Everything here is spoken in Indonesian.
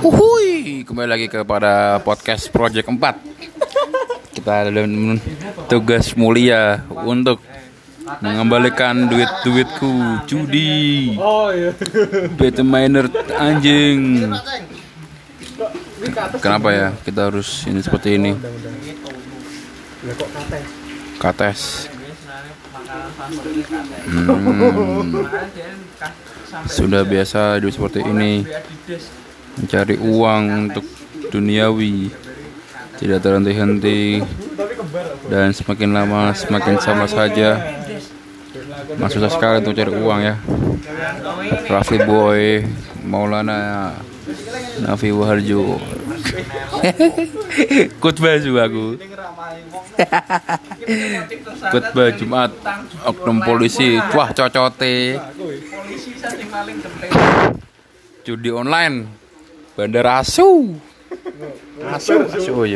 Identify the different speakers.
Speaker 1: Uhui, kembali lagi kepada podcast Project 4 Kita ada tugas mulia untuk mengembalikan duit-duitku judi. Duit miner anjing. Kenapa ya? Kita harus ini seperti ini?
Speaker 2: Kates.
Speaker 1: Hmm, sudah biasa hidup seperti ini. Mencari uang untuk duniawi. Tidak terhenti-henti. Dan semakin lama semakin sama saja. Mas susah sekali untuk cari uang ya. Raffi Boy Maulana Nafi Waharjo Khotbah juga aku. Khotbah Jumat Oknum polisi. Wah cocote. Judi online. Bandar Asu Asu. Asu.